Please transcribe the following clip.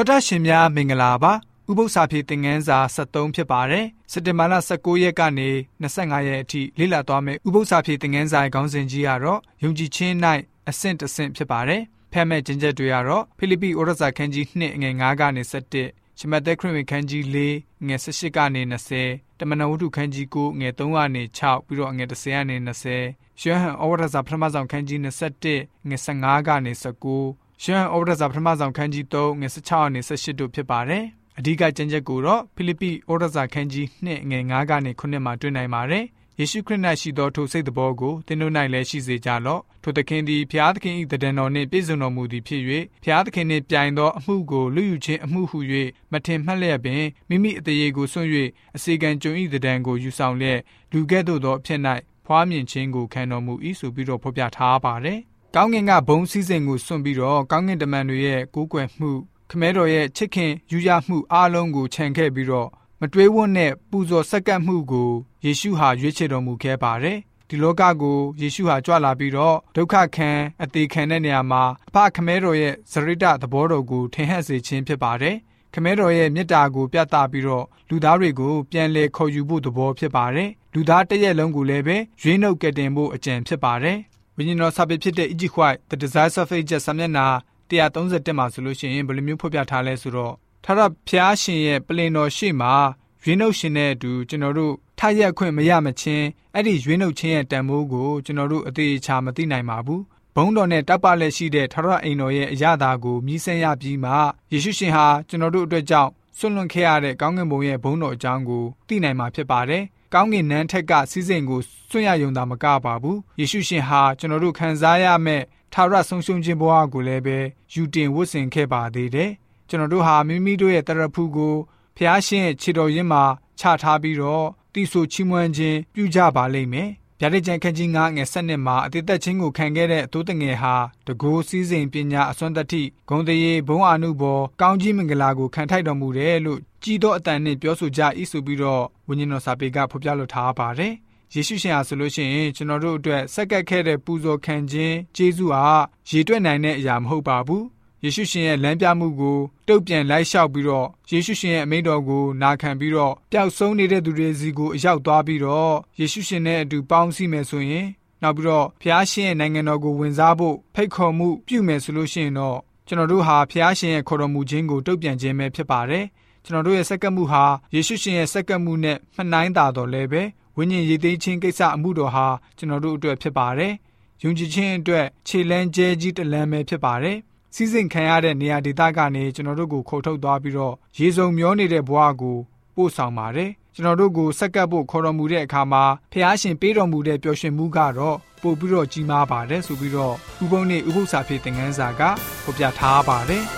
တော်တာရှင်များမင်္ဂလာပါဥပု္ပ္ပစာဖြေသင်ငန်းစာ73ဖြစ်ပါတယ်စက်တင်ဘာလ19ရက်ကနေ25ရက်အထိလေ့လာသွားမယ့်ဥပု္ပ္ပစာဖြေသင်ငန်းစာရဲ့ခေါင်းစဉ်ကြီးကတော့ယုံကြည်ခြင်း၌အဆင့်တစ်ဆင့်ဖြစ်ပါတယ်ဖတ်မဲ့ကျင့်ချက်တွေကတော့ဖိလိပ္ပိဩရစာခန်းကြီး2ငွေ9ကနေ17ရှမသက်ခရစ်ဝင်ခန်းကြီး4ငွေ18ကနေ20တမန်တော်ဝတ္ထုခန်းကြီး9ငွေ3ကနေ6ပြီးတော့ငွေ10ကနေ20ရှမ်းဟန်ဩဝရစာပထမဆုံးခန်းကြီး21ငွေ15ကနေ19 ရှမ်းဩဝဒစာပထမဆုံးခန်းကြီး3ငွေ16နဲ့18တို့ဖြစ်ပါတယ်။အဓိကကျမ်းချက်ကိုတော့ဖိလိပ္ပိဩဝဒစာခန်းကြီး2ငွေ9ကနေ9မှာတွေ့နိုင်ပါတယ်။ယေရှုခရစ်၌ရှိသောထိုစိတ်တဘောကိုသင်တို့၌လည်းရှိစေကြလော့ထိုသခင်သည်ဖျားသခင်၏တဒံတော်နှင့်ပြည့်စုံတော်မူသည်ဖြစ်၍ဖျားသခင်နှင့်ပြိုင်သောအမှုကိုလူယူခြင်းအမှုဟု၍မထင်မှတ်လျက်ပင်မိမိအသေးကိုစွန့်၍အစေခံကြုံ၏တဒံကိုယူဆောင်လျက်လူကဲ့သို့သောအဖြစ်၌ဖွားမြင်ခြင်းကိုခံတော်မူ၏ဆိုပြီးတော့ဖော်ပြထားပါတယ် ကောင်းကင်ကဘုံစည်းစိမ်ကိုစွန့်ပြီးတော့ကောင်းကင်တမန်တွေရဲ့ကိုးကွယ်မှုခမဲတော်ရဲ့ချစ်ခင်ယူရမှုအားလုံးကိုခြံခဲ့ပြီးတော့မတွေးဝတ်နဲ့ပူဇော်ဆက်ကပ်မှုကိုယေရှုဟာရွေးချယ်တော်မူခဲ့ပါတယ်ဒီလောကကိုယေရှုဟာကြွလာပြီးတော့ဒုက္ခခံအသေးခံတဲ့နေရာမှာအဖခမဲတော်ရဲ့ဇရိတသဘောတော်ကိုထင်ဟပ်စေခြင်းဖြစ်ပါတယ်ခမဲတော်ရဲ့မေတ္တာကိုပြသပြီးတော့လူသားတွေကိုပြန်လည်ခေါ်ယူဖို့သဘောဖြစ်ပါတယ်လူသားတရက်လုံးကိုလည်းပဲရွေးနှုတ်ကယ်တင်ဖို့အကြံဖြစ်ပါတယ် ဝိညာဉ်တော်စာပေဖြစ်တဲ့ Egypt White The Desires of Ages စာမျက်နှာ131မှာဆိုလို့ရှိရင်ဘယ်လိုမျိုးဖော်ပြထားလဲဆိုတော့ထာဝရဘုရားရှင်ရဲ့ပလင်တော်ရှေ့မှာရွေးနှုတ်ရှင်တဲ့အတူကျွန်တော်တို့ထရက်ခွင့်မရမချင်းအဲ့ဒီရွေးနှုတ်ခြင်းရဲ့တန်ဖိုးကိုကျွန်တော်တို့အသေးချာမသိနိုင်ပါဘူးဘုံတော်နဲ့တပ်ပလက်ရှိတဲ့ထာဝရအိမ်တော်ရဲ့အရာသာကိုမြည်ဆန်းရပြီးမှယေရှုရှင်ဟာကျွန်တော်တို့အတွက်ကြောင့်ဆွလွန်ခဲ့ရတဲ့ကောင်းကင်ဘုံရဲ့ဘုံတော်အကြောင်းကိုသိနိုင်မှာဖြစ်ပါတယ် ကောင်းကင်နန်းထက်ကစီးစိမ်ကိုစွန့်ရယုံတာမကပါဘူးယေရှုရှင်ဟာကျွန်တော်တို့ခံစားရမယ့်ထာဝရဆုံးရှုံးခြင်းဘဝကိုလည်းပဲယူတင်ဝတ်ဆင်ခဲ့ပါသေးတယ်ကျွန်တော်တို့ဟာမိမိတို့ရဲ့တရဖူကိုဖျားရှင်ရဲ့ခြေတော်ရင်းမှာချထားပြီးတော့တိဆိုချီးမွမ်းခြင်းပြုကြပါလိမ့်မယ်ဗျာဒိတ်ကျန်ခန်းကြီး9ငယ်7နှစ်မှာအတိတ်သက်ချင်းကိုခံခဲ့တဲ့အတိုးတငယ်ဟာတကိုးစည်းစိမ်ပညာအစွမ်းတတိဂုံတရေဘုံအာနုဘောကောင်းကြီးမင်္ဂလာကိုခံထိုက်တော်မူတယ်လို့ ကြီးသောအတန်နဲ့ပြောဆိုကြ၏ဆိုပြီးတော့ဝိညာဉ်တော်စာပေကဖော်ပြလိုထားပါတယ်ယေရှုရှင်ဟာဆိုလို့ရှိရင်ကျွန်တော်တို့အတွက်ဆက်ကပ်ခဲ့တဲ့ပူဇော်ခံခြင်းကျေးဇူးဟာရေတွက်နိုင်တဲ့အရာမဟုတ်ပါဘူးယေရှုရှင်ရဲ့လမ်းပြမှုကိုတုတ်ပြန်လိုက်လျှောက်ပြီးတော့ယေရှုရှင်ရဲ့အမိန့်တော်ကိုနာခံပြီးတော့ပျောက်ဆုံးနေတဲ့သူတွေစီကိုအရောက်သွားပြီးတော့ယေရှုရှင်နဲ့အတူပေါင်းစည်းမယ်ဆိုရင်နောက်ပြီးတော့ဖျားရှင်ရဲ့နိုင်ငံတော်ကိုဝင်စားဖို့ဖိတ်ခေါ်မှုပြုမယ်ဆိုလို့ရှိရင်တော့ကျွန်တော်တို့ဟာဖျားရှင်ရဲ့ခေါ်တော်မူခြင်းကိုတုတ်ပြန်ခြင်းပဲဖြစ်ပါတယ် ကျွန်တော်တို့ရဲ့စက္ကပ်မှုဟာယေရှုရှင်ရဲ့စက္ကပ်မှုနဲ့မှနှိုင်းတာတော်လည်းပဲဝိညာဉ်ရည်သိမ်းခြင်းကိစ္စအမှုတော်ဟာကျွန်တော်တို့အတွက်ဖြစ်ပါတယ်ယုံကြည်ခြင်းအတွက်ခြေလန်းကျဲကြီးတလန်းပဲဖြစ်ပါတယ်စီးစိမ်ခံရတဲ့နေရာဒေသကနေကျွန်တော်တို့ကိုခေါ်ထုတ်သွားပြီးတော့ရေစုံမျောနေတဲ့ဘဝကိုပို့ဆောင်ပါတယ်ကျွန်တော်တို့ကိုဆက်ကပ်ဖို့ခေါ်တော်မူတဲ့အခါမှာဖះရှင်ပေးတော်မူတဲ့ပျော်ရွှင်မှုကတော့ပို့ပြီးတော့ကြီးမားပါတယ်ဆိုပြီးတော့ဥပုံနဲ့ဥပု္ပ္ပစာဖြစ်တဲ့ငန်းစာကဖော်ပြထားပါတယ်